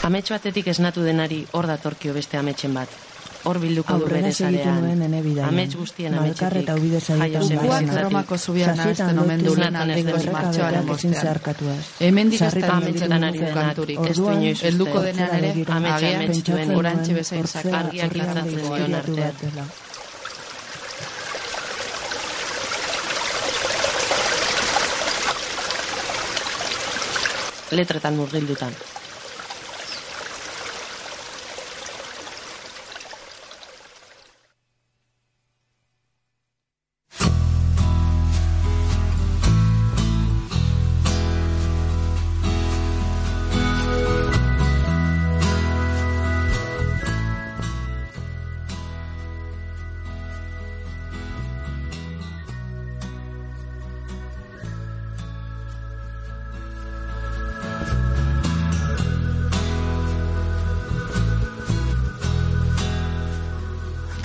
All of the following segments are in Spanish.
Ametxo batetik esnatu denari hor datorkio beste ametxen bat. Hor bilduko du bere zalean, amets guztien ametxetik, jaio zebizitzatik, Romako zubian nazten omen du lanan ez martxoaren bostean. Hemen dikazten ametxetan ari denaturik, ez du inoiz Helduko denean ere, ametxe ametxituen urantxe bezain zakargiak izatzen zion artean. Letretan murgildutan.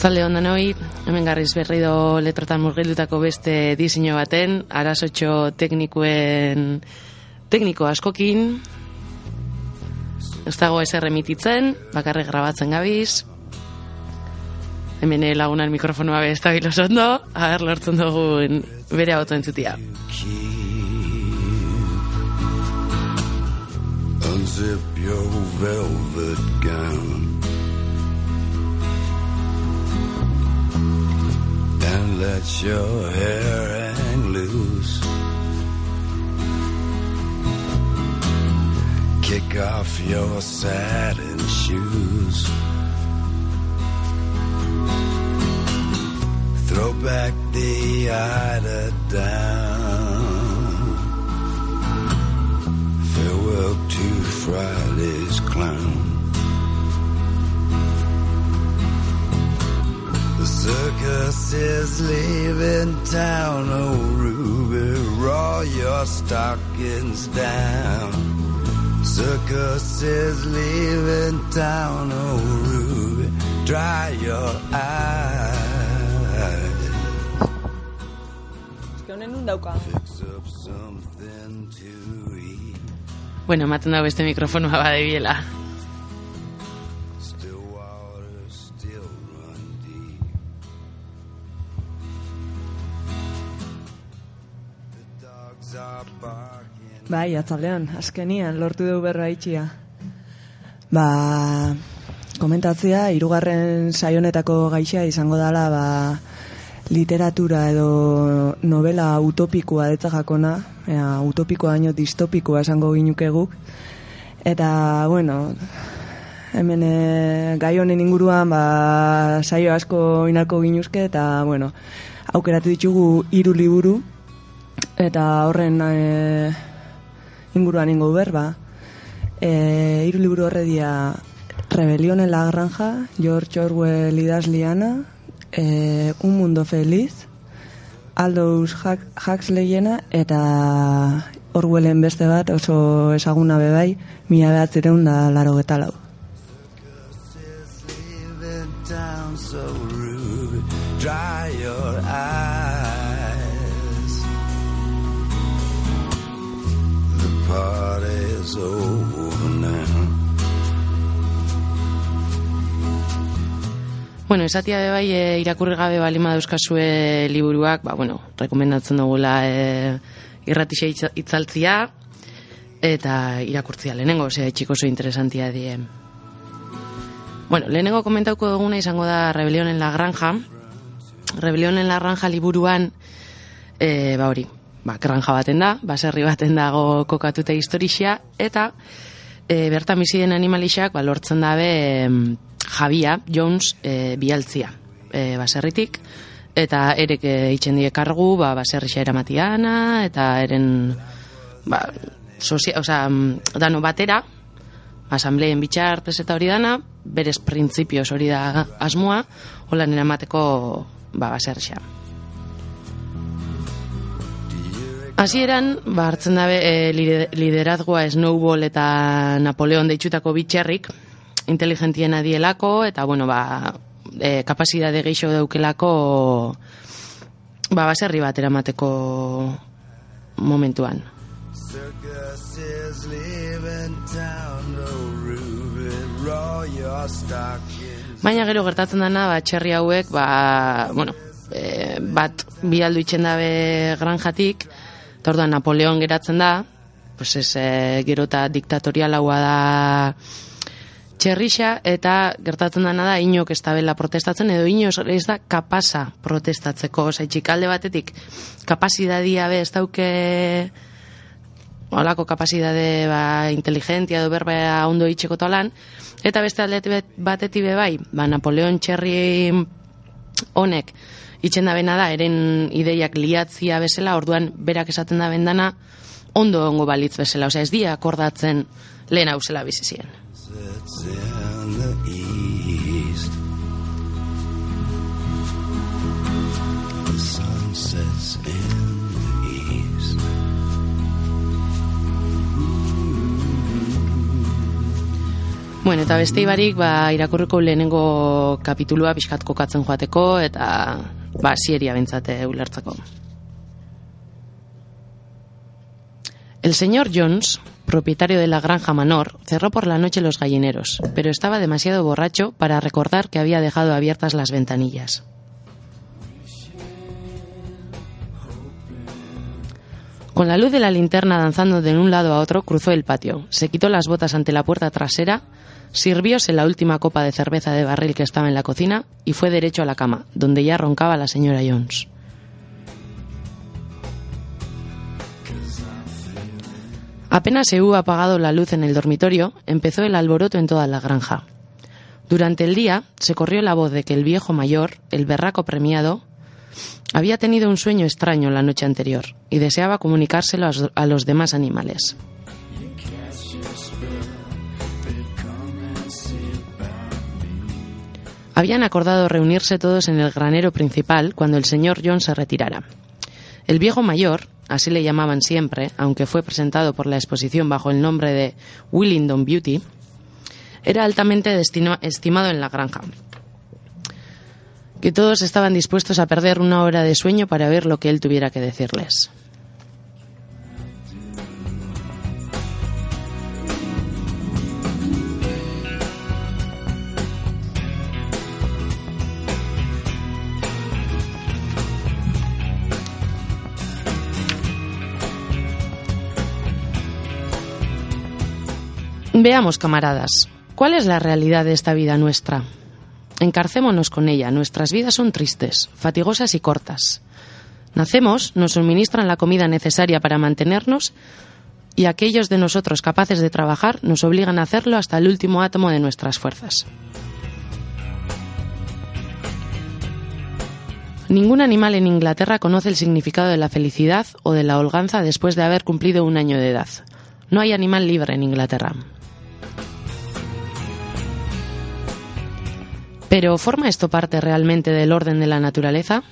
Zalde ondan hoi, hemen garriz berri do letratan murgildutako beste diseño baten, arazotxo teknikuen tekniko askokin, ez dago ezer emititzen, bakarrik grabatzen gabiz, hemen lagunan mikrofonoa be ez da ondo, ager lortzen dugun bere hau entzutia. Unzip your velvet gown let your hair hang loose. Kick off your satin shoes. Throw back the eider down. Farewell to Friday's clown. The circus is leaving town, oh Ruby, roll your stockings down. Circus is leaving town, oh Ruby, dry your eyes. Eske honen nun dauka. Fix up something to eat. Bueno, ematen dago beste mikrofonoa badebiela. Still Bai, atzaldean, azkenian, lortu dugu berra itxia. Ba, komentatzea, hirugarren saionetako gaixa izango dala, ba, literatura edo novela utopikoa detza jakona, ea, utopikoa baino distopikoa esango ginukeguk. Eta, bueno, hemen e, gai honen inguruan, ba, saio asko inako ginuzke, eta, bueno, aukeratu ditugu hiru liburu, eta horren e, inguruan ingo berba. E, hiru liburu horre dia Rebelión en la granja, George Orwell idazliana, e, Un mundo feliz, Aldous Hux- Huxleyena eta Orwellen beste bat oso ezaguna bebai, mila behatzireun da laro lau. is leaving town so rude. Dry your eyes. Over now. Bueno, esatia be bai e, irakurri gabe balima dauzkazue liburuak, ba, bueno, rekomendatzen dugula e, irratixe itza- itzaltzia eta irakurtzia lehenengo, osea, txiko oso interesantia die. Bueno, lehenengo komentauko duguna izango da Rebelión en la Granja. Rebelión en la Granja liburuan, e, ba hori, ba, granja baten da, baserri baten dago kokatuta historia, eta e, bertan bizi den animalixak ba, lortzen dabe em, Jabia Jones e, bialtzia e, baserritik. Eta erek e, itxen die kargu ba, baserrixa eramatiana eta eren ba, sosia, osea, mm, dano batera asambleen bitxartez eta hori dana berez printzipioz hori da asmoa holan eramateko ba, baserrixa Hasieran, ba, hartzen dabe e, lide- liderazgoa Snowball eta Napoleon deitxutako bitxerrik, inteligentiena dielako, eta, bueno, ba, e, kapasidade geixo daukelako ba, baserri bat eramateko momentuan. Circus is leaving town, rude. roll your stockings. Baina gero gertatzen dana, ba, txerri hauek, ba, bueno, e, bat bi aldu itxen dabe granjatik, eta orduan Napoleon geratzen da, pues ez, e, gero eta diktatorialaua da txerrixa, eta gertatzen dana da, inok ez da protestatzen, edo inoz ez da kapasa protestatzeko, oza, txikalde batetik, kapasidadia be ez dauke holako kapasidade ba, inteligentia edo berba ondo itxeko talan, eta beste alde batetik be bai, ba, Napoleon Txerri honek itxen da bena da, eren ideiak liatzia bezala, orduan berak esaten da bendana, ondo ongo balitz bezala, osea ez dia akordatzen lehen hausela bizizien. Bueno, eta beste ibarik, ba, irakurriko lehenengo kapitulua pixkat kokatzen joateko, eta ba, sieria bentsate ulertzeko. El señor Jones, propietario de la granja Manor, cerró por la noche los gallineros, pero estaba demasiado borracho para recordar que había dejado abiertas las ventanillas. Con la luz de la linterna danzando de un lado a otro, cruzó el patio, se quitó las botas ante la puerta trasera, sirvióse la última copa de cerveza de barril que estaba en la cocina y fue derecho a la cama, donde ya roncaba la señora Jones. Apenas se hubo apagado la luz en el dormitorio, empezó el alboroto en toda la granja. Durante el día se corrió la voz de que el viejo mayor, el berraco premiado, había tenido un sueño extraño la noche anterior y deseaba comunicárselo a los- demás animales. Habían acordado reunirse todos en el granero principal cuando el señor John se retirara. El viejo mayor, así le llamaban siempre, aunque fue presentado por la exposición bajo el nombre de Willingdon Beauty, era altamente estimado en la granja. Que todos estaban dispuestos a perder una hora de sueño para ver lo que él tuviera que decirles. Veamos, camaradas, ¿cuál es la realidad de esta vida nuestra? Encarcémonos con ella. Nuestras vidas son tristes, fatigosas y cortas. Nacemos, nos suministran la comida necesaria para mantenernos y aquellos de nosotros capaces de trabajar nos obligan a hacerlo hasta el último átomo de nuestras fuerzas. Ningún animal en Inglaterra conoce el significado de la felicidad o de la holganza después de haber cumplido un año de edad. No hay animal libre en Inglaterra. Pero ¿forma esto parte realmente del orden de la naturaleza?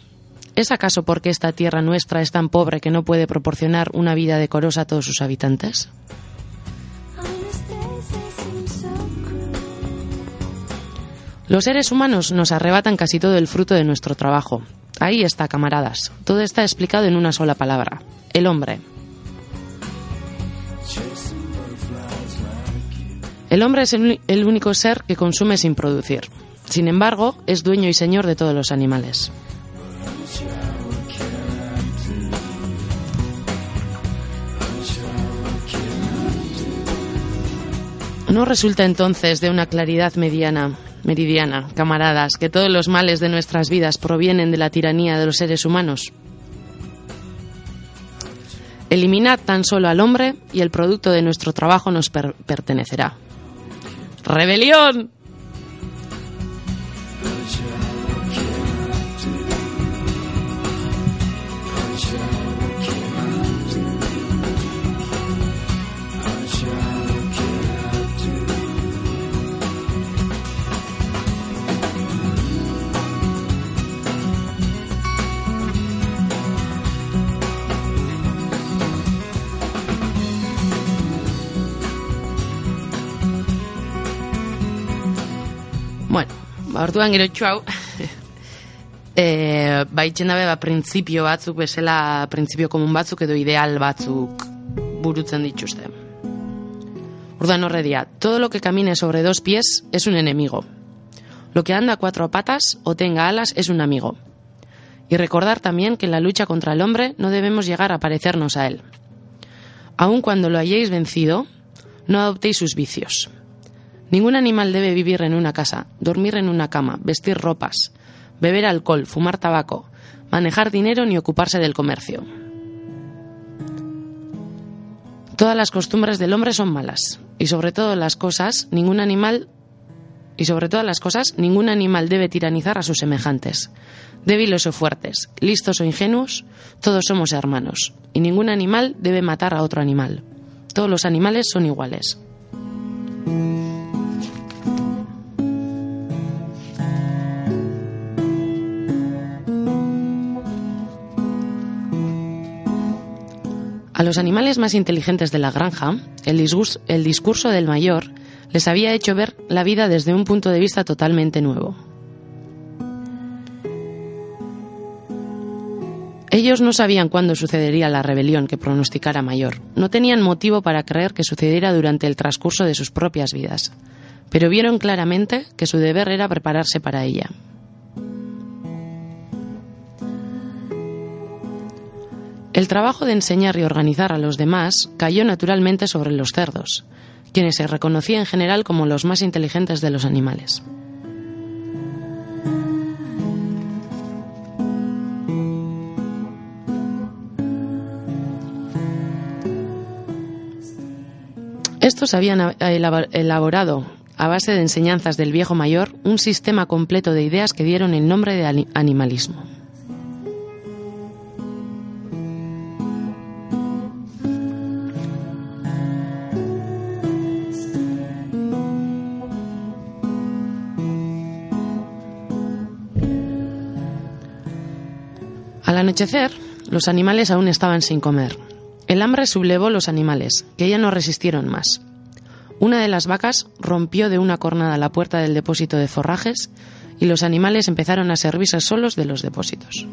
¿Es acaso porque esta tierra nuestra es tan pobre que no puede proporcionar una vida decorosa a todos sus habitantes? Los seres humanos nos arrebatan casi todo el fruto de nuestro trabajo. Ahí está, camaradas. Todo está explicado en una sola palabra. El hombre. El hombre es el, el único ser que consume sin producir. Sin embargo, es dueño y señor de todos los animales. ¿No resulta entonces de una claridad mediana, meridiana, camaradas, que todos los males de nuestras vidas provienen de la tiranía de los seres humanos? Eliminad tan solo al hombre y el producto de nuestro trabajo nos per- pertenecerá. ¡Rebelión! Orduan gero hau, e, ba, itxen dabe, ba, ideal todo lo que camine sobre dos pies es un enemigo. Lo que anda a cuatro patas o tenga alas es un amigo. Y recordar también que en la lucha contra el hombre no debemos llegar a parecernos a él. Aun cuando lo hayáis vencido, no adoptéis sus vicios. Ningún animal debe vivir en una casa, dormir en una cama, vestir ropas, beber alcohol, fumar tabaco, manejar dinero ni ocuparse del comercio. Todas las costumbres del hombre son malas, y sobre todas las cosas, ningún animal y sobre todas las cosas, ningún animal debe tiranizar a sus semejantes. Débiles o fuertes, listos o ingenuos, todos somos hermanos, y ningún animal debe matar a otro animal. Todos los animales son iguales. A los animales más inteligentes de la granja, el, discurso del mayor les había hecho ver la vida desde un punto de vista totalmente nuevo. Ellos no sabían cuándo sucedería la rebelión que pronosticara Mayor. No tenían motivo para creer que sucediera durante el transcurso de sus propias vidas, pero vieron claramente que su deber era prepararse para ella. El trabajo de enseñar y organizar a los demás cayó naturalmente sobre los cerdos, quienes se reconocían en general como los más inteligentes de los animales. Estos habían elaborado, a base de enseñanzas del viejo mayor, un sistema completo de ideas que dieron el nombre de animalismo. Anochecer, los animales aún estaban sin comer. El hambre sublevó los animales, que ya no resistieron más. Una de las vacas rompió de una cornada la puerta del depósito de forrajes y los animales empezaron a servirse solos de los depósitos.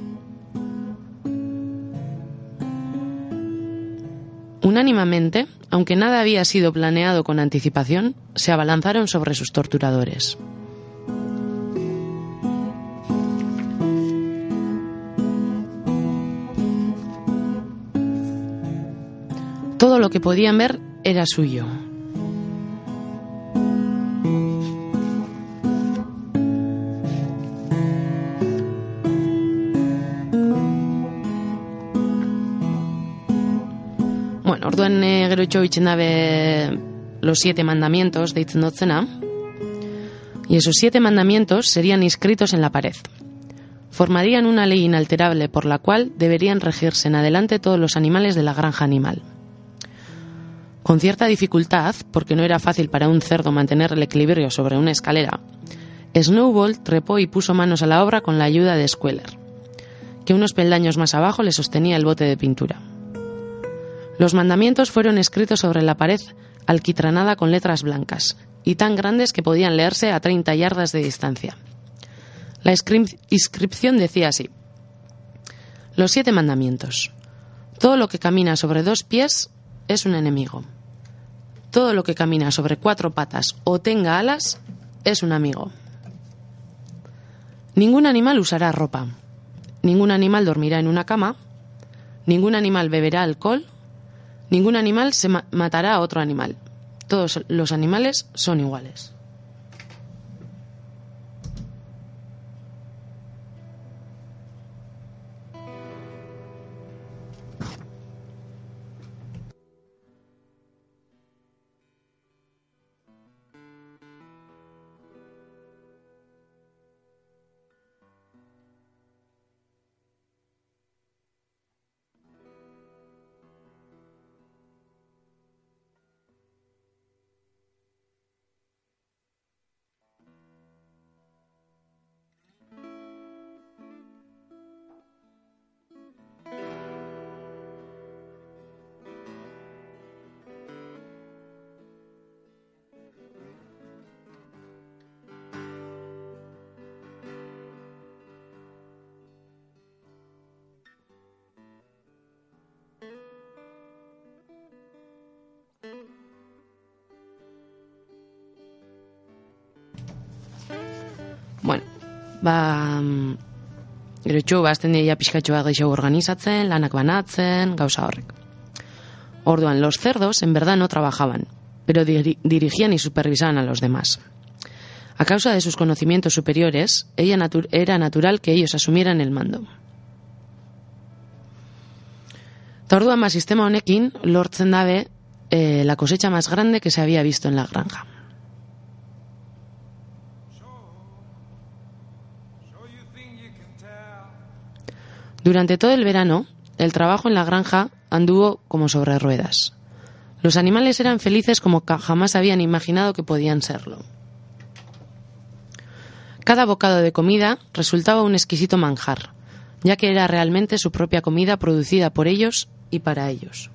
Unánimamente, aunque nada había sido planeado con anticipación, se abalanzaron sobre sus torturadores. Todo lo que podían ver era suyo. Bueno, orduen e, gero los siete mandamientos de dotzena, y esos siete mandamientos serían inscritos en la pared. Formarían una ley inalterable por la cual deberían regirse en adelante todos los animales de la granja animal. Con cierta dificultad, porque no era fácil para un cerdo mantener el equilibrio sobre una escalera, Snowball trepó y puso manos a la obra con la ayuda de Squeller, que unos peldaños más abajo le sostenía el bote de pintura. Los mandamientos fueron escritos sobre la pared alquitranada con letras blancas y tan grandes que podían leerse a 30 yardas de distancia. La inscripción decía así: Los siete mandamientos. Todo lo que camina sobre dos pies es un enemigo. Todo lo que camina sobre cuatro patas o tenga alas es un amigo. Ningún animal usará ropa. Ningún animal dormirá en una cama. Ningún animal beberá alcohol. Ningún animal se matará a otro animal. Todos los animales son iguales. Ba, mm, ba, azten dira organizatzen, lanak banatzen, gauza horrek. Orduan, los cerdos en verdad no trabajaban, pero diri- dirigían y supervisaban a los demás. A causa de sus conocimientos superiores, ella era natural que ellos asumieran el mando. Ta orduan, ba, sistema honekin lortzen dabe eh, la cosecha más grande que se había visto en la granja. Durante todo el verano, el trabajo en la granja anduvo como sobre ruedas. Los animales eran felices como jamás habían imaginado que podían serlo. Cada bocado de comida resultaba un exquisito manjar, ya que era realmente su propia comida producida por ellos y para ellos.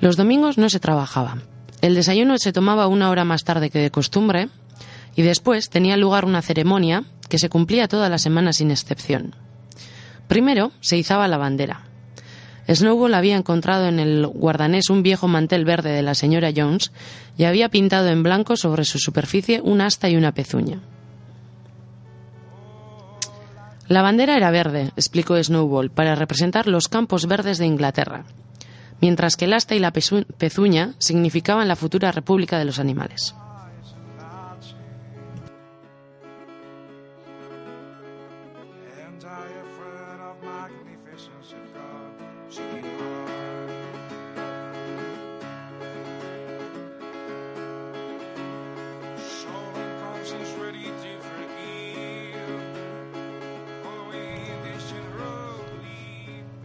Los domingos no se trabajaba. El desayuno se tomaba una hora más tarde que de costumbre y después tenía lugar una ceremonia que se cumplía toda la semana sin excepción. Primero se izaba la bandera. Snowball había encontrado en el guardanés un viejo mantel verde de la señora Jones y había pintado en blanco sobre su superficie un asta y una pezuña. La bandera era verde, explicó Snowball, para representar los campos verdes de Inglaterra, mientras que el asta y la pezu- pezuña significaban la futura república de los animales.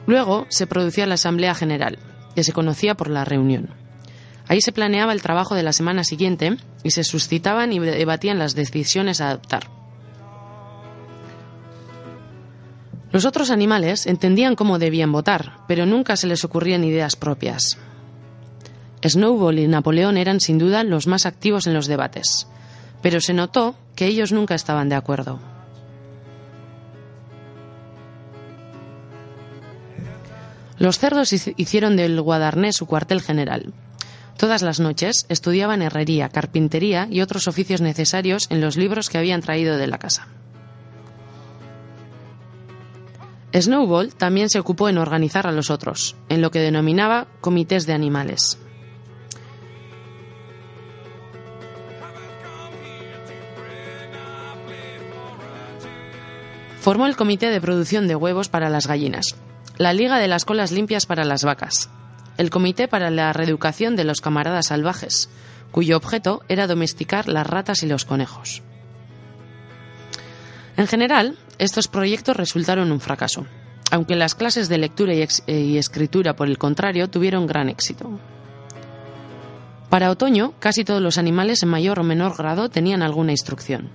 Luego se producía la Asamblea General, que se conocía por la reunión. Ahí se planeaba el trabajo de la semana siguiente y se suscitaban y debatían las decisiones a adoptar. Los otros animales entendían cómo debían votar, pero nunca se les ocurrían ideas propias. Snowball y Napoleón eran sin duda los más activos en los debates, pero se notó que ellos nunca estaban de acuerdo. Los cerdos hici- hicieron del Guadarnés su cuartel general. Todas las noches estudiaban herrería, carpintería y otros oficios necesarios en los libros que habían traído de la casa. Snowball también se ocupó en organizar a los otros, en lo que denominaba comités de animales. Formó el comité de producción de huevos para las gallinas, la Liga de las Colas Limpias para las vacas, el Comité para la Reeducación de los Camaradas Salvajes, cuyo objeto era domesticar las ratas y los conejos. En general, estos proyectos resultaron un fracaso, aunque las clases de lectura y, y escritura, por el contrario, tuvieron gran éxito. Para otoño, casi todos los animales en mayor o menor grado tenían alguna instrucción.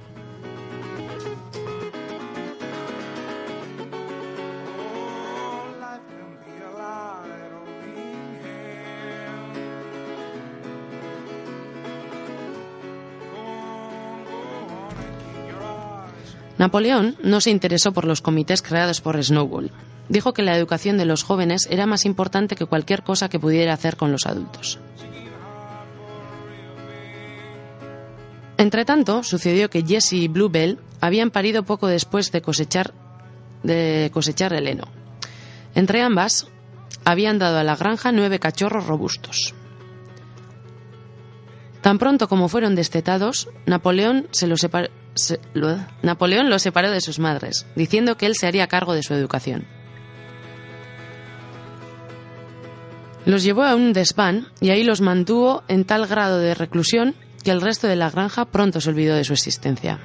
Napoleón no se interesó por los comités creados por Snowball. Dijo que la educación de los jóvenes era más importante que cualquier cosa que pudiera hacer con los adultos. Entretanto, sucedió que Jesse y Bluebell habían parido poco después de cosechar, de cosechar el heno. Entre ambas, habían dado a la granja nueve cachorros robustos. Tan pronto como fueron destetados, Napoleón, se los separó de sus madres, diciendo que él se haría cargo de su educación. Los llevó a un desván y ahí los mantuvo en tal grado de reclusión que el resto de la granja pronto se olvidó de su existencia.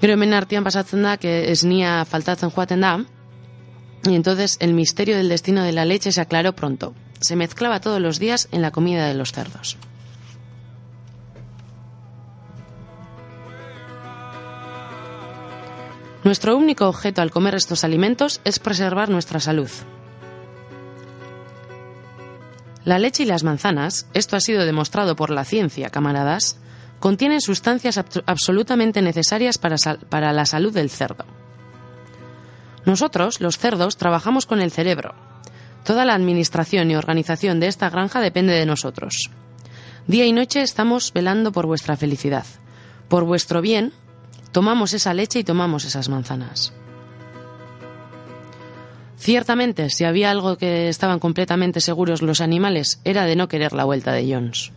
Gero hemen pasatzen da, que esnia faltatzen joaten y entonces el misterio del destino de la leche se aclaró pronto. Se mezclaba todos los días en la comida de los cerdos. Nuestro único objeto al comer estos alimentos es preservar nuestra salud. La leche y las manzanas, esto ha sido demostrado por la ciencia, camaradas, contienen sustancias abso- absolutamente necesarias para, para la salud del cerdo. Nosotros, los cerdos, trabajamos con el cerebro. Toda la administración y organización de esta granja depende de nosotros. Día y noche estamos velando por vuestra felicidad. Por vuestro bien, tomamos esa leche y tomamos esas manzanas. Ciertamente, si había algo que estaban completamente seguros los animales, era de no querer la vuelta de Jones.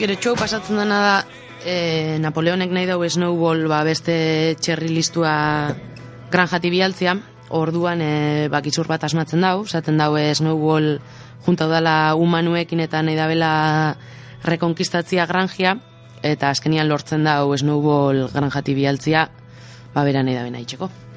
Gero txou pasatzen dena da e, Napoleonek nahi dau Snowball ba, beste txerri listua granjati bialtzia orduan e, bakizur bat asmatzen dau. Zaten dau e, Snowball junta dala humanuekin eta nahi dabela rekonkistatzia granjia. Eta azkenian lortzen dau Snowball granjati bialtzia ba bera nahi dabena itxeko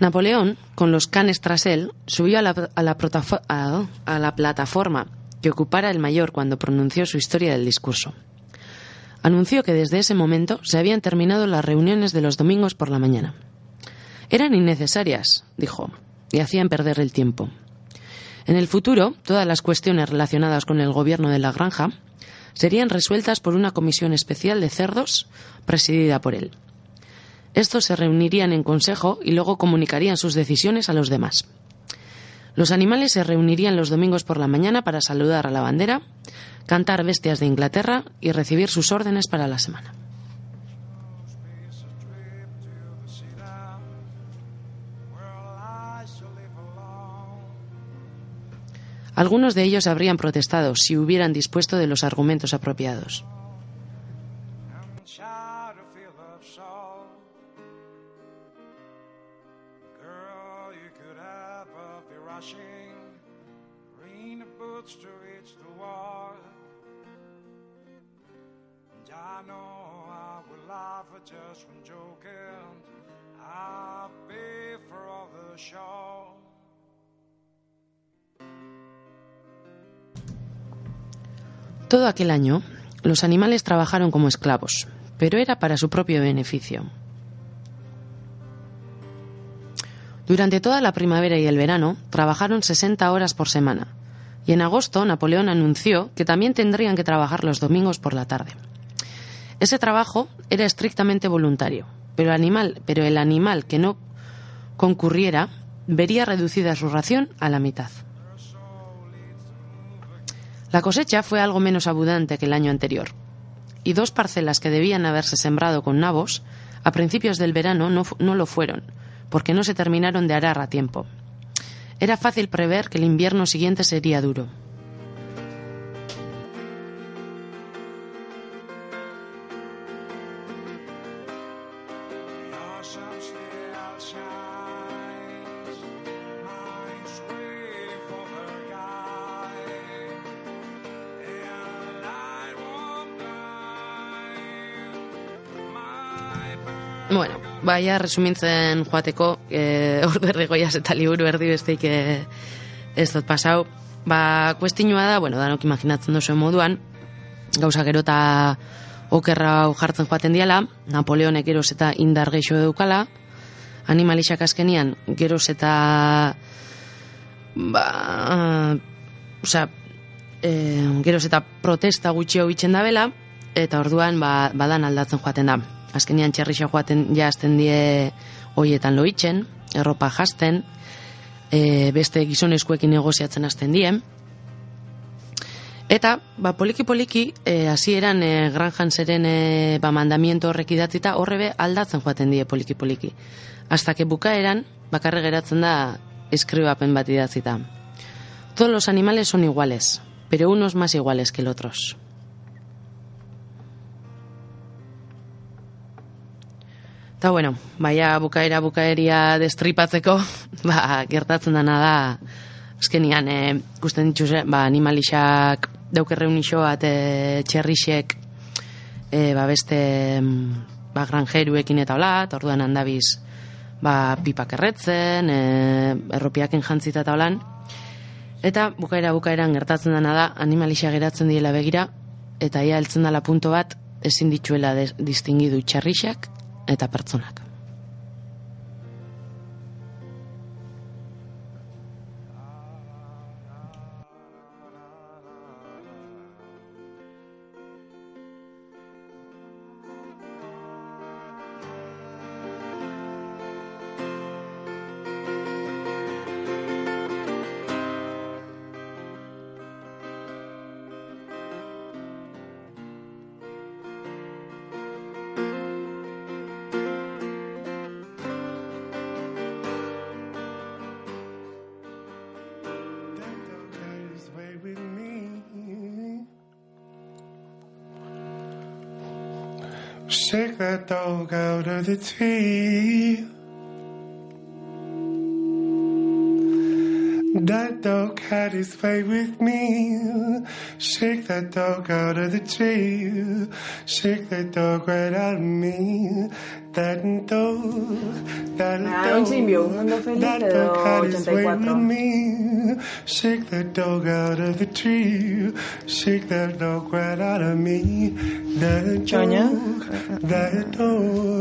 Napoleón, con los canes tras él, subió a la, a la plataforma que ocupara el mayor cuando pronunció su historia del discurso. Anunció que desde ese momento se habían terminado las reuniones de los domingos por la mañana. Eran innecesarias, dijo, y hacían perder el tiempo. En el futuro, todas las cuestiones relacionadas con el gobierno de la granja serían resueltas por una comisión especial de cerdos presidida por él. Estos se reunirían en consejo y luego comunicarían sus decisiones a los demás. Los animales se reunirían los domingos por la mañana para saludar a la bandera, cantar bestias de Inglaterra y recibir sus órdenes para la semana. Algunos de ellos habrían protestado si hubieran dispuesto de los argumentos apropiados. Todo aquel año, los animales trabajaron como esclavos, pero era para su propio beneficio. Durante toda la primavera y el verano, trabajaron 60 horas por semana, y en agosto Napoleón anunció que también tendrían que trabajar los domingos por la tarde. Ese trabajo era estrictamente voluntario, pero, animal, pero el animal que no concurriera vería reducida su ración a la mitad. La cosecha fue algo menos abundante que el año anterior, y dos parcelas que debían haberse sembrado con nabos a principios del verano no, no lo fueron, porque no se terminaron de arar a tiempo. Era fácil prever que el invierno siguiente sería duro. Baia resumintzen joateko, e, ordu erdigoiaz eta liburu erdi besteik e, ez dut pasau. Ba, kuestinua da, bueno, danok imaginatzen duzuen moduan, gauza gero eta okerra hau jartzen joaten diala, Napoleonek geroz eta indar geixo edukala, animalixak azkenian geroz eta ba, osea, e, geroz eta protesta gutxio bitzen da bela, eta orduan ba, badan aldatzen joaten da. Azkenian txerrixa joaten jazten die hoietan loitzen, erropa jasten, e, beste gizonezkoekin negoziatzen hasten dien. Eta, ba, poliki-poliki, e, hasieran e, granjan zeren e, ba, mandamiento horrek idatzita, horrebe aldatzen joaten die poliki-poliki. Hasta que bukaeran, bakarre geratzen da eskribapen bat idatzita. Todos los animales son iguales, pero unos más iguales que el otros. Eta bueno, baia bukaera bukaeria destripatzeko, ba, gertatzen dana da, azkenian, e, ikusten dituz, ba, animalixak daukerreun iso bat e, txerrixek, e, ba, beste mm, ba, granjeruekin eta hola, eta orduan handabiz ba, pipak erretzen, e, erropiaken jantzita eta holan, eta bukaera bukaeran gertatzen dana da, animalixa geratzen diela begira, eta ia heltzen dela punto bat, ezin dituela distingidu txerrixak eta pertsonak. Out of the tree. That dog had his way with me. Shake that dog out of the tree. Shake that dog right out of me. That dog, that Ah, dog. ontzi inbio, un mundo feliz that dog had his way with me. Shake that dog out of the tree. Shake that dog right out of me. That dog, that dog.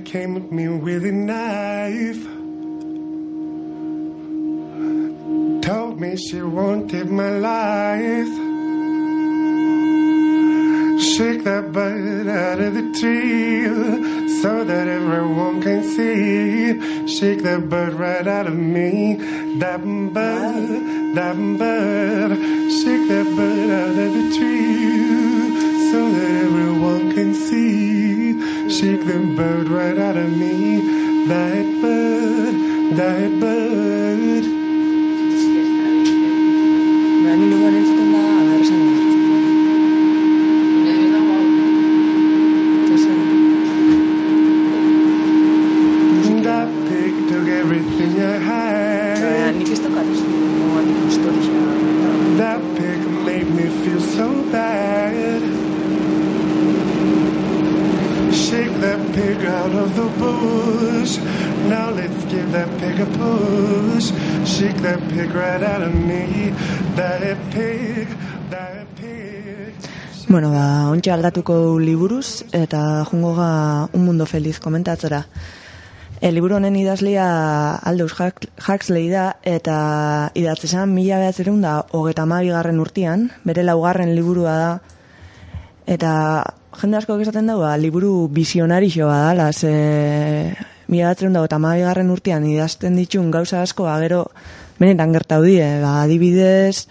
Bird came at me with a knife. Told me she wanted my life. Shake that bird out of the tree so that everyone can see. Shake that bird right out of me. That bird, that bird. Shake that bird out of the tree so that everyone can see. The bird right out of me. That bird, that bird. Of me. That pig, that pig. Bueno, ba, ontsa aldatuko liburuz, eta jungo ga un mundo feliz komentatzera. E, liburu honen idazlea Aldous Huxley- da, eta idatzi zen mila behatzerun da hogeta garren urtian, bere laugarren liburua da, eta jende asko esaten dago, ba, liburu visionarixoa da, ze mila behatzerun da hogeta garren urtian idazten ditun gauza asko, ba, gero benetan gertau die, ba, adibidez,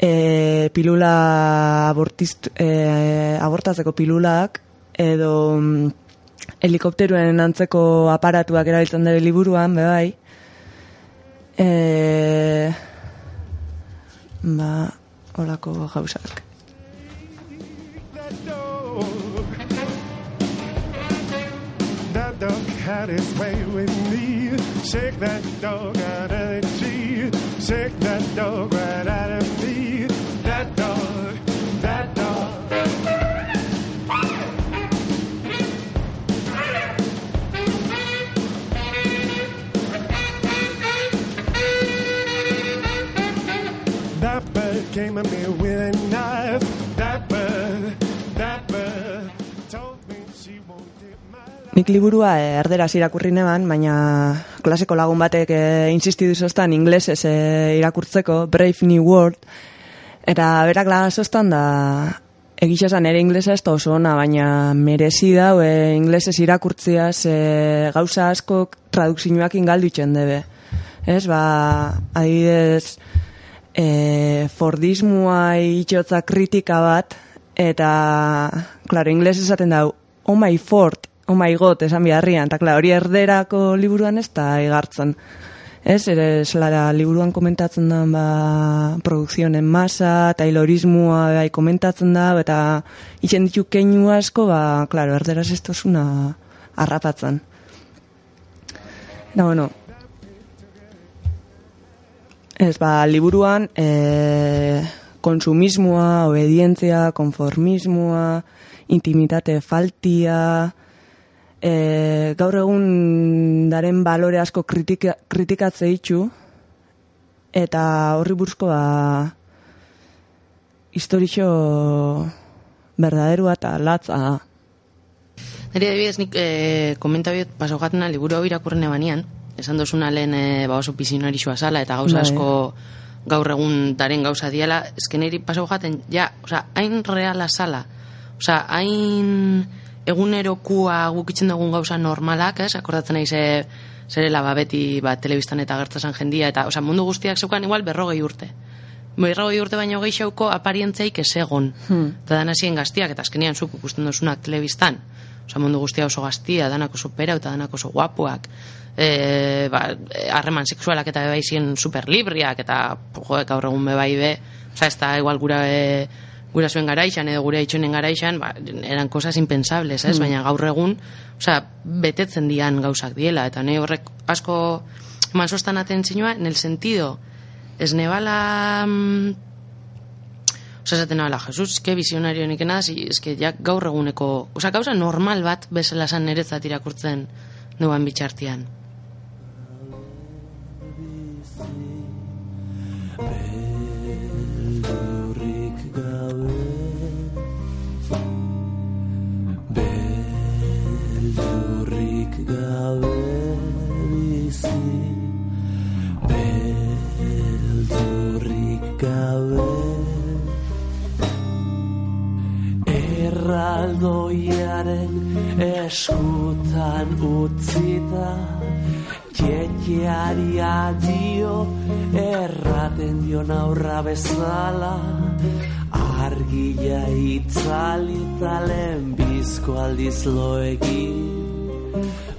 e, pilula abortist, e, abortatzeko pilulak edo mm, helikopteruen antzeko aparatuak erabiltzen dira liburuan, be bai. E, ba, holako gauzak. That dog had his way with me. Shake that dog out of Take that dog right out of me. That dog, that dog. That bird came at me Nik liburua eh, erderaz irakurri neban, baina klaseko lagun batek eh, insistidu zoztan inglesez eh, irakurtzeko, Brave New World, eta berak laga zoztan da egisa esan ere inglesa ez da oso ona, baina merezi dau e, inglesez irakurtzia ze gauza asko tradukzioak ingaldu itxen debe. Ez, ba, adibidez, e, Fordismoa itxotza kritika bat, eta, klaro, ingles esaten dau, oh my Ford, oh my God, esan biharrian, eta, klaro, hori erderako liburuan ez da igartzen. Ez, ere, zelara, liburuan komentatzen da, ba, produkzionen masa, taylorismoa bai komentatzen da, eta itxen ditu keinu asko, ba, klaro, erderaz ez tozuna harrapatzen. Eta, bueno, Ez, ba, liburuan e, konsumismoa, obedientzia, konformismoa, intimitate faltia, e, gaur egun daren balore asko kritika, kritikatze itxu, eta horri buruzko ba, historixo berdaderua eta latza. Nire adibidez nik e, komentabiot paso gatena liburu hau irakurren ebanian, esan dozuna lehen e, ba oso pizionarixua zala eta gauza Bai. asko gaur egun daren gauza diala, eske niri paso gaten, ja, osea, hain reala zala, osea, hain egunerokua gukitzen dugun gauza normalak, ez, akordatzen nahi ze, zerela ba beti ba, telebistan eta gertzazan jendia, eta osea, mundu guztiak zeukan igual berrogei urte. Berrogei urte baino gehiago aparientzeik ez egon. Hmm. Eta dana ziren gaztiak, eta azkenean zuk ikusten dozunak telebistan. Osa mundu guztia oso gaztia, danak oso pera, eta danak oso guapuak. E, ba, harreman sexualak eta bai ziren super libriak, eta joek gaur egun be bai be. Osa ez da igual gura e, gura zuen garaixan edo gure itxonen garaixan, ba, eran cosas impensables, ez? Baina gaur egun, osea, betetzen dian gauzak diela, eta ne horrek asko eman sostan atentzioa, en el sentido, ez nebala mm, Osa, esaten nabela, Jesus, que visionario nik nada, si, es que ja gaur eguneko, osa, gauza normal bat bezala san niretzat irakurtzen nuan bitxartian. erraldoiaren eskutan utzita Kietiari adio erraten dio naurra bezala. Argila itzalita lehen bizko aldiz loegin.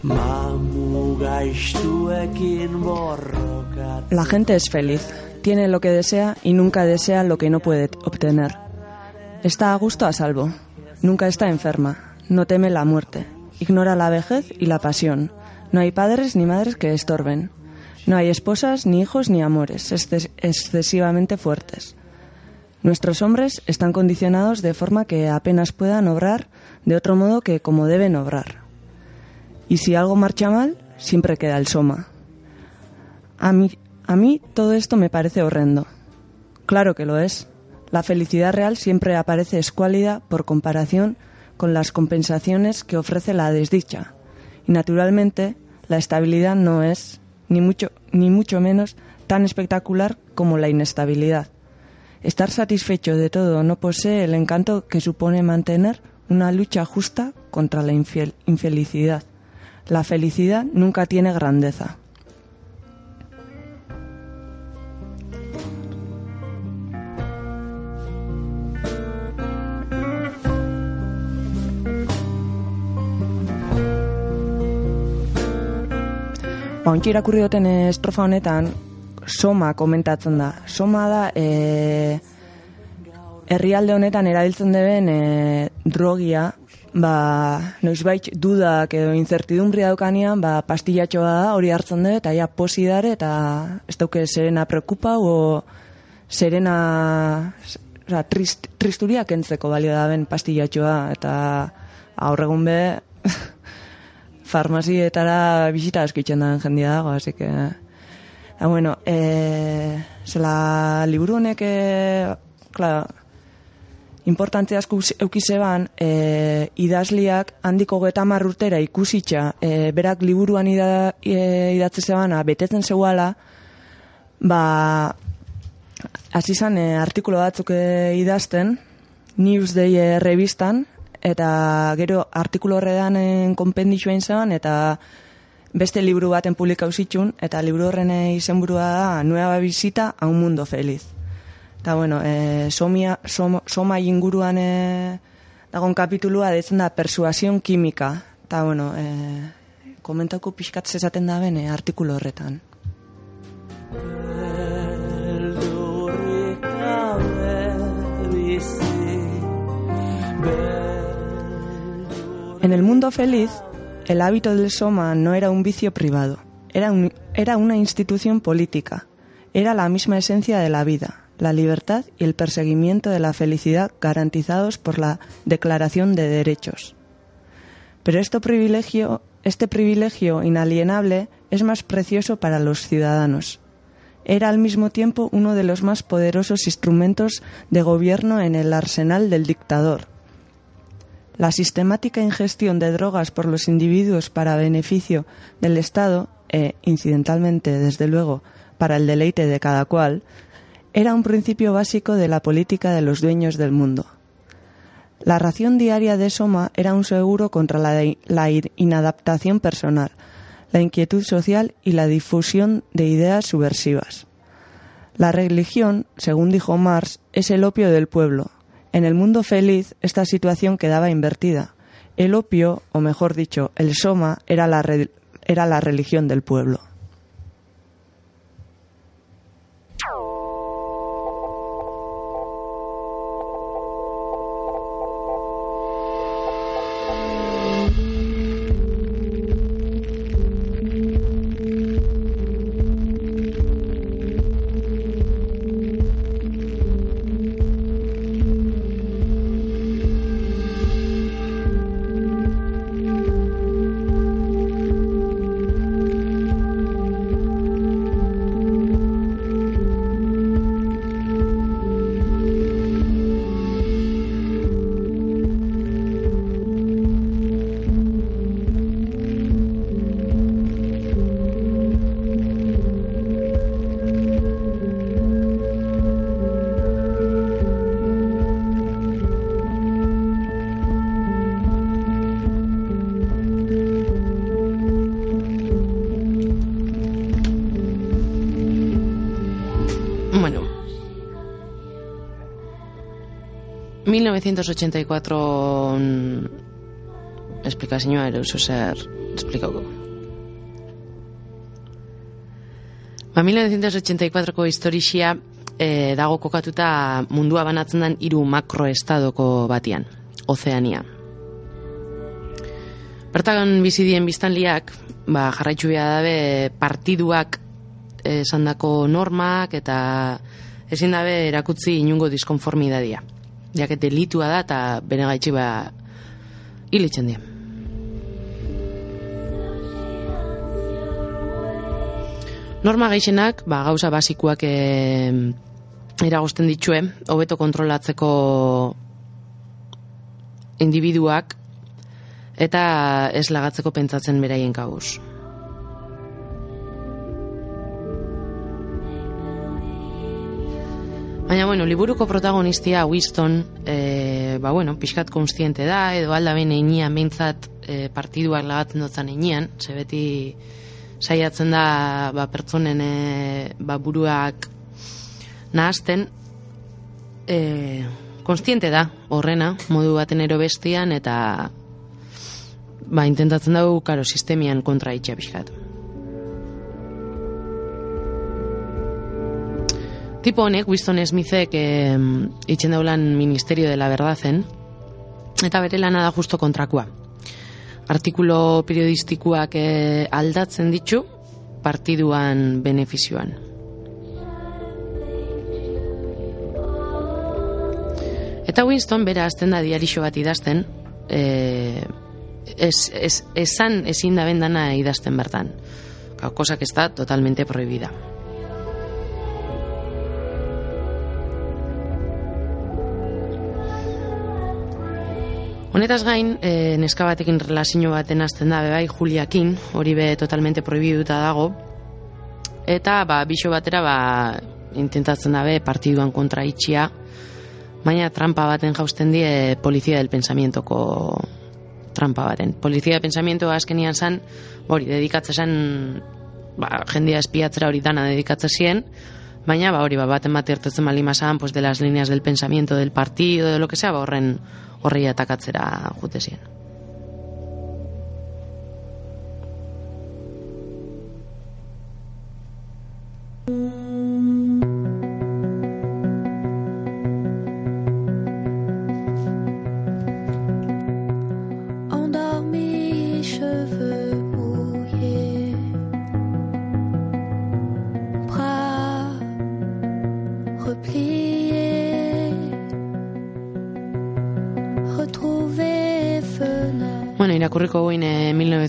La gente es feliz, tiene lo que desea y nunca desea lo que no puede obtener. Está a gusto a salvo, nunca está enferma, no teme la muerte, ignora la vejez y la pasión. No hay padres ni madres que estorben. No hay esposas, ni hijos, ni amores exces- excesivamente fuertes. Nuestros hombres están condicionados de forma que apenas puedan obrar de otro modo que como deben obrar. Y si algo marcha mal, siempre queda el soma. A mí, a mí todo esto me parece horrendo. Claro que lo es. La felicidad real siempre aparece escuálida por comparación con las compensaciones que ofrece la desdicha. Y naturalmente, la estabilidad no es, ni mucho, ni mucho menos, tan espectacular como la inestabilidad. Estar satisfecho de todo no posee el encanto que supone mantener una lucha justa contra la infelicidad. La felicidad nunca tiene grandeza. Ba, ontsi irakurri duten estrofa honetan, soma komentatzen da. Soma da, e, herrialde honetan erabiltzen deben e, drogia, ba, noizbait dudak edo incertidumbria daukanean, ba, pastillatxoa da, hori hartzen dut, eta ja posi dare, eta ez dauke serena preocupa, o serena, oza, trist, tristuria kentzeko balio da ben pastillatxoa, eta aurregun be, farmazietara bisita askitzen da jendia dago, así que... Da, bueno, e, zela liburu honek, e, klar, importantzia asko eukizeban, e, idazliak handiko getamar urtera ikusitxa, e, berak liburuan ida, e, idatze zebana, betetzen zeuala, ba, hasi zan e, artikulo batzuk e, idazten, Newsday e, revistan, eta gero artikulo horredan e, konpendixua izan, eta beste liburu baten publikau zitxun, eta liburu horren e, izenburua da Nueva Visita a un Mundo Feliz. Eta, bueno, e, somia, som, soma inguruan e, dagon kapitulua detzen da persuasion kimika. Eta, bueno, e, komentauko pixkat zezaten da bene artikulu horretan. En el mundo feliz, el hábito del soma no era un vicio privado, era, un- era una institución política, era la misma esencia de la vida, la libertad y el perseguimiento de la felicidad garantizados por la Declaración de Derechos. Pero este privilegio, este privilegio inalienable es más precioso para los ciudadanos. Era al mismo tiempo uno de los más poderosos instrumentos de gobierno en el arsenal del dictador. La sistemática ingestión de drogas por los individuos para beneficio del Estado e, incidentalmente, desde luego, para el deleite de cada cual, era un principio básico de la política de los dueños del mundo. La ración diaria de Soma era un seguro contra la, inadaptación personal, la inquietud social y la difusión de ideas subversivas. La religión, según dijo Marx, es el opio del pueblo. En el mundo feliz, esta situación quedaba invertida. El opio, o mejor dicho, el soma, era la religión del pueblo. 1984 mm, esplikazioa ere oso zer esplikauko. Ba, 1984ko historixia eh, dago kokatuta mundua banatzen den hiru makroestadoko batian, Ozeania. Bertagan bizidien biztanliak, ba, jarraitzu dabe partiduak esandako normak eta ezin dabe erakutzi inungo diskonformidadia. Jaket delitua da eta gaitxi ba hilitzen die. Norma gehienak, ba, gauza basikuak e, eragosten ditue, hobeto kontrolatzeko individuak eta ez lagatzeko pentsatzen beraien kabuz. Baina, bueno, liburuko protagonistia Winston, e, ba, bueno, pixkat konstiente da, edo alda ben einean behintzat e, partiduak lagatzen dutzen einean, ze beti saiatzen da ba, pertsonen e, ba, buruak nahazten, e, konstiente da horrena, modu baten ero bestian, eta ba, intentatzen dugu, karo, sistemian kontra itxa pixkat. Tipo honek, Winston Smithek eh, itxen daulan Ministerio de la Verdazen, eta bere lana da justo kontrakoa. Artikulo periodistikuak eh, aldatzen ditu partiduan benefizioan. Eta Winston bera azten da diarixo bat idazten, eh, ez, ez, esan ezin da bendana idazten bertan. Cosa que está totalmente prohibida. Honetaz gain, e, neska batekin relazio baten azten da, bai, Juliakin, hori be totalmente prohibiduta dago, eta, ba, bixo batera, ba, intentatzen dabe partiduan kontra itxia, baina trampa baten jausten die polizia del pensamientoko trampa baten. Polizia del pensamiento azkenian zan, hori, dedikatzen zan, ba, jendia espiatzera hori dana dedikatzen zien, baina, ba, hori, ba, baten bat irtetzen bali pues, de las líneas del pensamiento del partido, de lo que sea, ba, horren, horrei atakatzera jute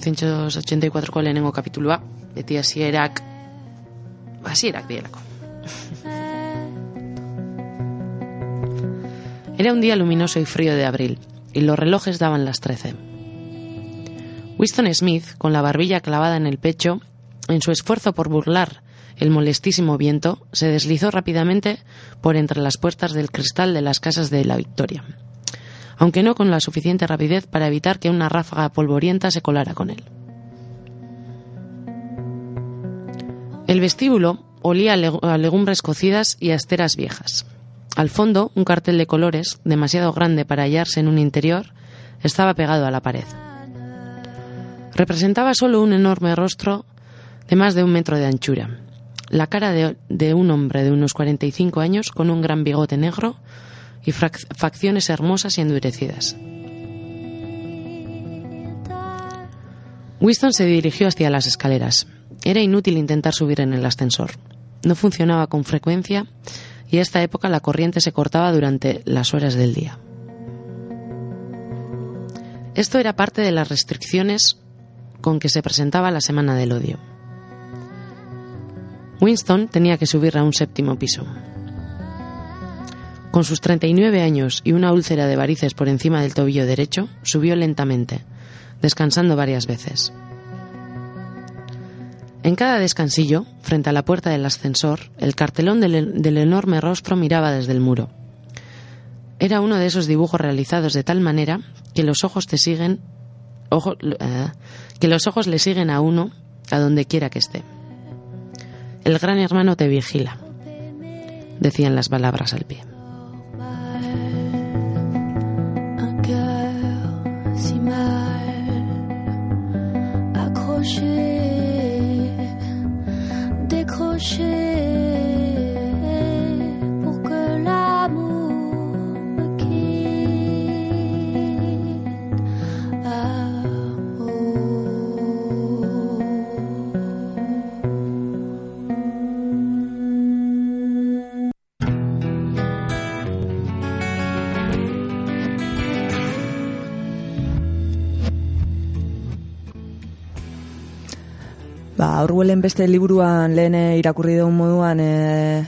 1984ko lehenengo kapitulua, beti hasierak hasierak dielako. Era un día luminoso y frío de abril, y los relojes daban las 13. Winston Smith, con la barbilla clavada en el pecho, en su esfuerzo por burlar el molestísimo viento, se deslizó rápidamente por entre las puertas del cristal de las casas de la Victoria, aunque no con la suficiente rapidez para evitar que una ráfaga polvorienta se colara con él. El vestíbulo olía a leg- a legumbres cocidas y a esteras viejas. Al fondo, un cartel de colores, demasiado grande para hallarse en un interior, estaba pegado a la pared. Representaba solo un enorme rostro de más de un metro de anchura. La cara de, de un hombre de unos 45 años con un gran bigote negro y facciones hermosas y endurecidas. Winston se dirigió hacia las escaleras. Era inútil intentar subir en el ascensor. No funcionaba con frecuencia y a esta época la corriente se cortaba durante las horas del día. Esto era parte de las restricciones con que se presentaba la Semana del Odio. Winston tenía que subir a un séptimo piso. Con sus 39 años y una úlcera de varices por encima del tobillo derecho, subió lentamente, descansando varias veces. En cada descansillo, frente a la puerta del ascensor, el cartelón del, del enorme rostro miraba desde el muro. Era uno de esos dibujos realizados de tal manera que los ojos te siguen, ojo- eh, que los ojos le siguen a uno a donde quiera que esté. El gran hermano te vigila, decían las palabras al pie. Ba, Orwellen beste liburuan lehen eh, irakurri dugun moduan e,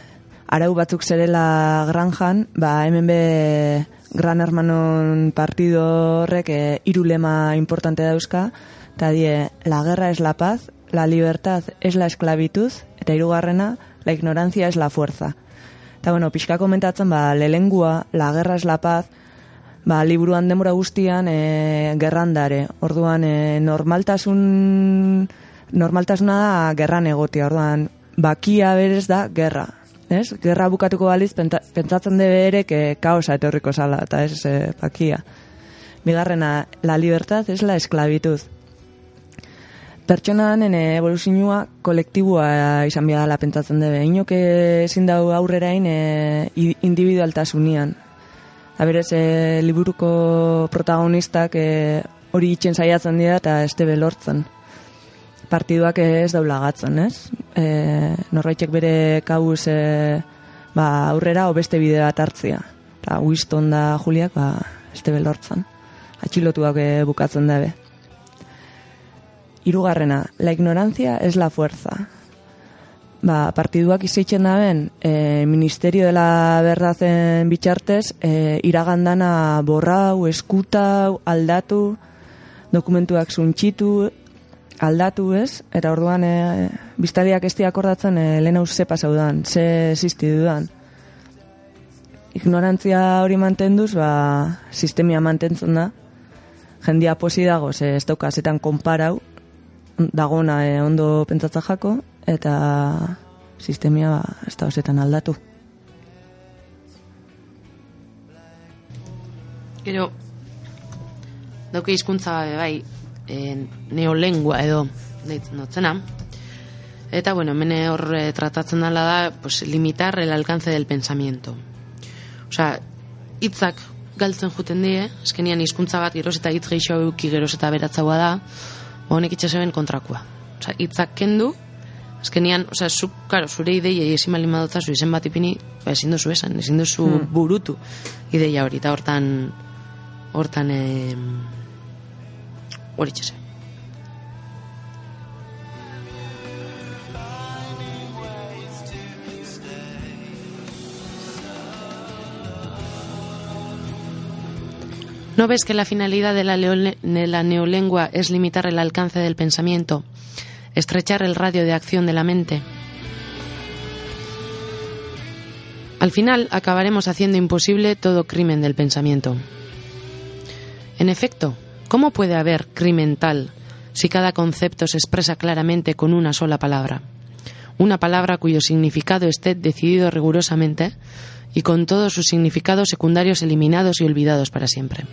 arau batzuk zerela granjan, ba, hemen be Gran Hermanon partido horrek e, hiru lema importante dauzka, eta die, la guerra es la paz, la libertad es la esclavitud, eta hirugarrena, la ignorancia es la fuerza. Eta bueno, pixka komentatzen, ba, lelengua, la guerra es la paz, ba, liburuan demora guztian e, gerrandare. Orduan, e, normaltasun normaltasuna da gerran egotia. Orduan, bakia berez da gerra. Ez? Gerra bukatuko baliz, penta- pentsatzen debe ere que kaosa etorriko sala, eta ez e, bakia. Bigarrena, la libertad es la esclavitud. Pertsonanen evoluzioa kolektibua izan bia dela pentsatzen debe. Inok ezin dau aurrerain e, i- individualtasunian. Eta berez, e, liburuko protagonistak e, hori itxen saiatzen dira eta ez debe lortzen. Partiduak ez daulagatzen, ez? E, norbaitek bere kabuz e, ba, aurrera o beste bide bat hartzia. Eta Winston da Juliak ba, ez debe lortzen. Atxilotuak e, bukatzen dabe. Hirugarrena, la ignorancia es la fuerza. ba, partiduak izeitzen daben, e, Ministerio de la Verdaden bitxartez, e, iragandana borrau, eskutau, aldatu, dokumentuak zuntxitu, aldatu ez, eta orduan e, biztaliak ez akordatzen e, lehen hau ze pasaudan, ze existi dudan. Ignorantzia hori mantenduz, ba, sistemia mantentzen da, jendia posi dago, ze ez dauka zetan konparau, dagona e, ondo pentsatza jako, eta sistemia ba, ez da osetan aldatu. Gero, dauke hizkuntza bai, e, neolengua edo deitzen dotzena. Eta, bueno, hemen hor eh, tratatzen dela da, pues, limitar el alcance del pensamiento. Osea, hitzak galtzen juten die, eskenian hizkuntza bat geroz eta hitz gehiago eduki geroz eta beratzagoa da, honek itxaseben kontrakoa. Osea, hitzak kendu, azkenian, osea, zu, karo, zure ideiei ezin bali madotzazu izen bat ipini, ba, ezin duzu esan, ezin duzu Hmm. burutu ideia hori, eta hortan, hortan, eh, ¿No ves que la finalidad de la neolengua es limitar el alcance del pensamiento, estrechar el radio de acción de la mente? Al final acabaremos haciendo imposible todo crimen del pensamiento. En efecto, ¿cómo puede haber crimen tal si cada concepto se expresa claramente con una sola palabra? Una palabra cuyo significado esté decidido rigurosamente y con todos sus significados secundarios eliminados y olvidados para siempre.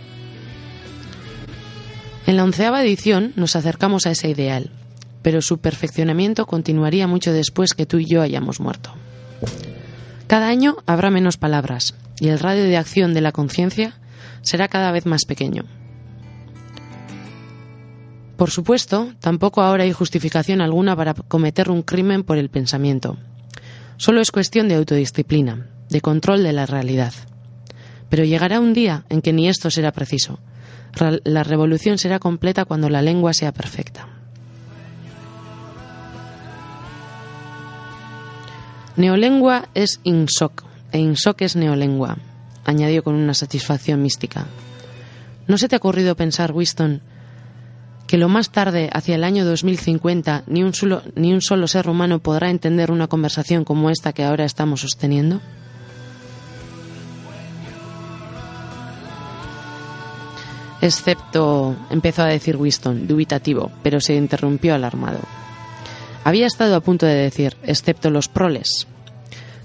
En la onceava edición nos acercamos a ese ideal, pero su perfeccionamiento continuaría mucho después que tú y yo hayamos muerto. Cada año habrá menos palabras y el radio de acción de la conciencia será cada vez más pequeño. Por supuesto, tampoco ahora hay justificación alguna para cometer un crimen por el pensamiento. Solo es cuestión de autodisciplina, de control de la realidad. Pero llegará un día en que ni esto será preciso. La revolución será completa cuando la lengua sea perfecta. Neolengua es INSOC e INSOC es neolengua, añadió con una satisfacción mística. ¿No se te ha ocurrido pensar, Winston, que lo más tarde, hacia el año 2050, ni un, solo, ni un solo ser humano podrá entender una conversación como esta que ahora estamos sosteniendo? Excepto, empezó a decir Winston, dubitativo, pero se interrumpió alarmado. Había estado a punto de decir, excepto los proles,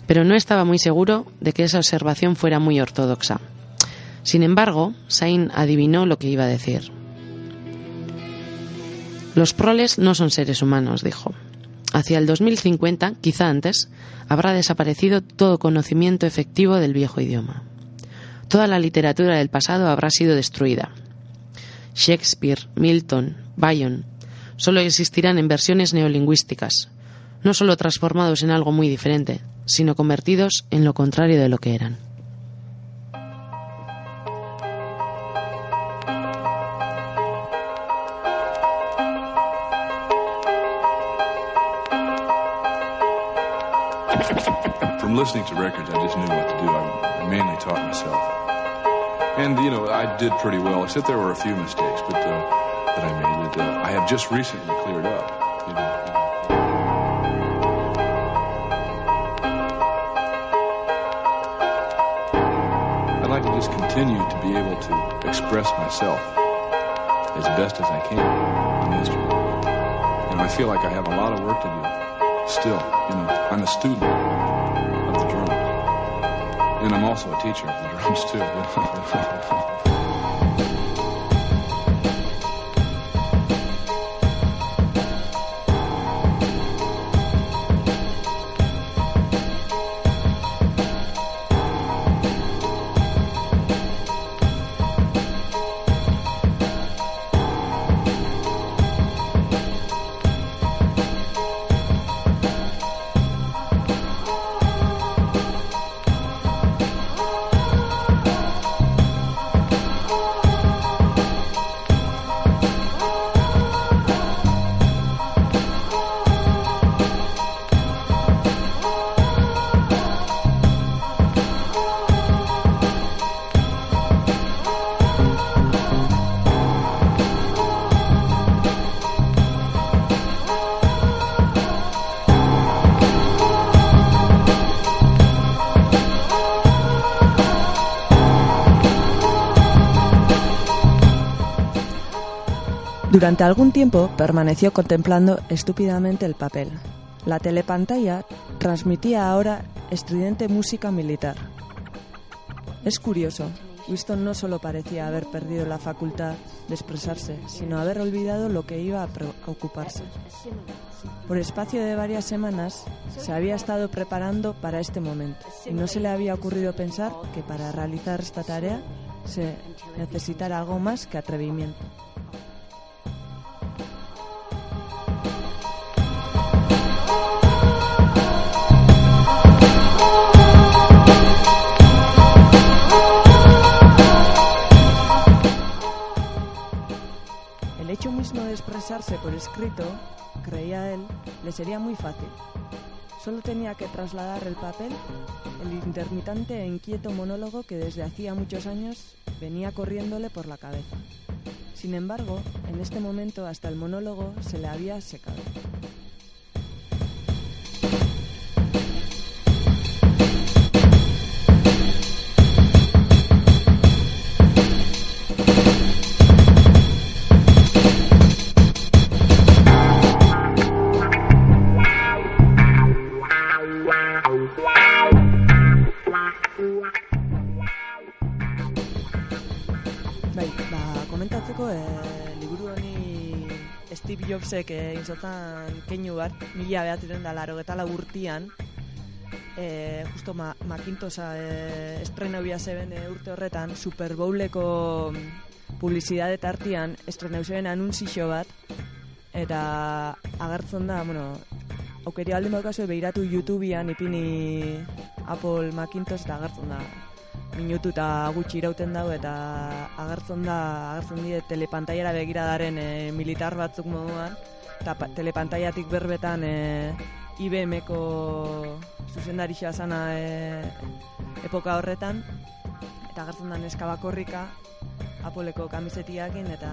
pero no estaba muy seguro de que esa observación fuera muy ortodoxa. Sin embargo, Sain adivinó lo que iba a decir. Los proles no son seres humanos, dijo. Hacia el 2050, quizá antes, habrá desaparecido todo conocimiento efectivo del viejo idioma. Toda la literatura del pasado habrá sido destruida. Shakespeare, Milton, Byron, solo existirán en versiones neolingüísticas, no solo transformados en algo muy diferente, sino convertidos en lo contrario de lo que eran. Listening to records, I just knew what to do. I mainly taught myself. And, you know, I did pretty well, except there were a few mistakes but, uh, that I made that uh, I have just recently cleared up. You know. I'd like to just continue to be able to express myself as best as I can on the instrument. And I feel like I have a lot of work to do still. You know, I'm a student. And I'm also a teacher of the drums, too. Durante algún tiempo permaneció contemplando estúpidamente el papel. La telepantalla transmitía ahora estridente música militar. Es curioso, Winston no solo parecía haber perdido la facultad de expresarse, sino haber olvidado lo que iba a preocuparse. Por espacio de varias semanas se había estado preparando para este momento y no se le había ocurrido pensar que para realizar esta tarea se necesitara algo más que atrevimiento. Hecho mismo de expresarse por escrito, creía él, le sería muy fácil. Solo tenía que trasladar el papel, el intermitente e inquieto monólogo que desde hacía muchos años venía corriéndole por la cabeza. Sin embargo, en este momento hasta el monólogo se le había secado. Jobsek egin zotan keinu bat, mila behatzen da laro eta urtian, e, justo ma, Macintosa e, estrena bia zeben e, urte horretan, Super Bowleko publizidade tartian estrena zeben anunzio bat, eta agertzen da, bueno, aukeri aldin baukazue behiratu YouTubean ipini Apple Macintosh eta agertzen da minutu eta gutxi irauten dago eta agertzen da agertzen die telepantailara begiradaren e, militar batzuk moduan eta pa- telepantaiatik berbetan e, IBM-ko zuzendarixa zana e, epoka horretan eta agertzen da neska bakorrika Appleko kamisetiakin eta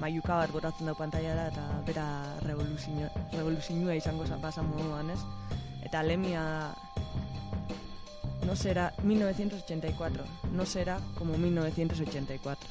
maiuka bat botatzen dau pantailara eta bera revoluzio, revoluzioa izango za pasa moduan, ez? Eta lemia no será 1984, no será como 1984.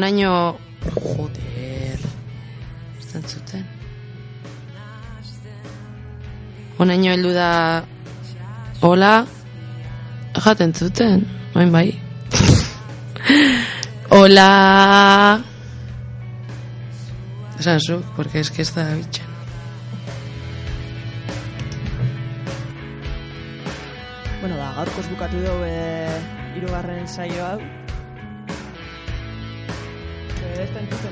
Honaino... Joder... Ez da entzuten. Honaino heldu da... Hola... Jaten zuten, oin bai. Hola... Esan zu, porque es que ez da bitxen. Bueno, ba, gaurkoz bukatu dugu e, irugarren saio hau.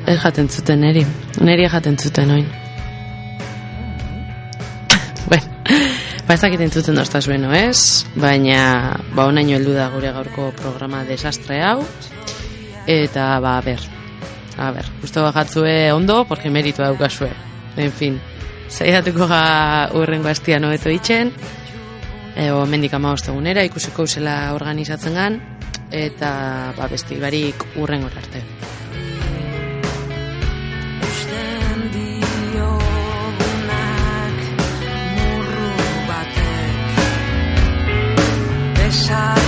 Ez jaten zuten, neri. Neri jaten zuten, oin. bueno, ba ez dakit entzuten dozta zueno, ez? Baina, ba, onaino heldu da gure gaurko programa desastre hau. Eta, ba, a ber, a ber, uste bajatzue ondo, porque meritu daukazue. En fin, zaiatuko ga urrengo astian hobeto itxen, Ego, mendik ama ostegunera, ikusiko zela organizatzen gan, eta ba, besti barik urrengor arte. time.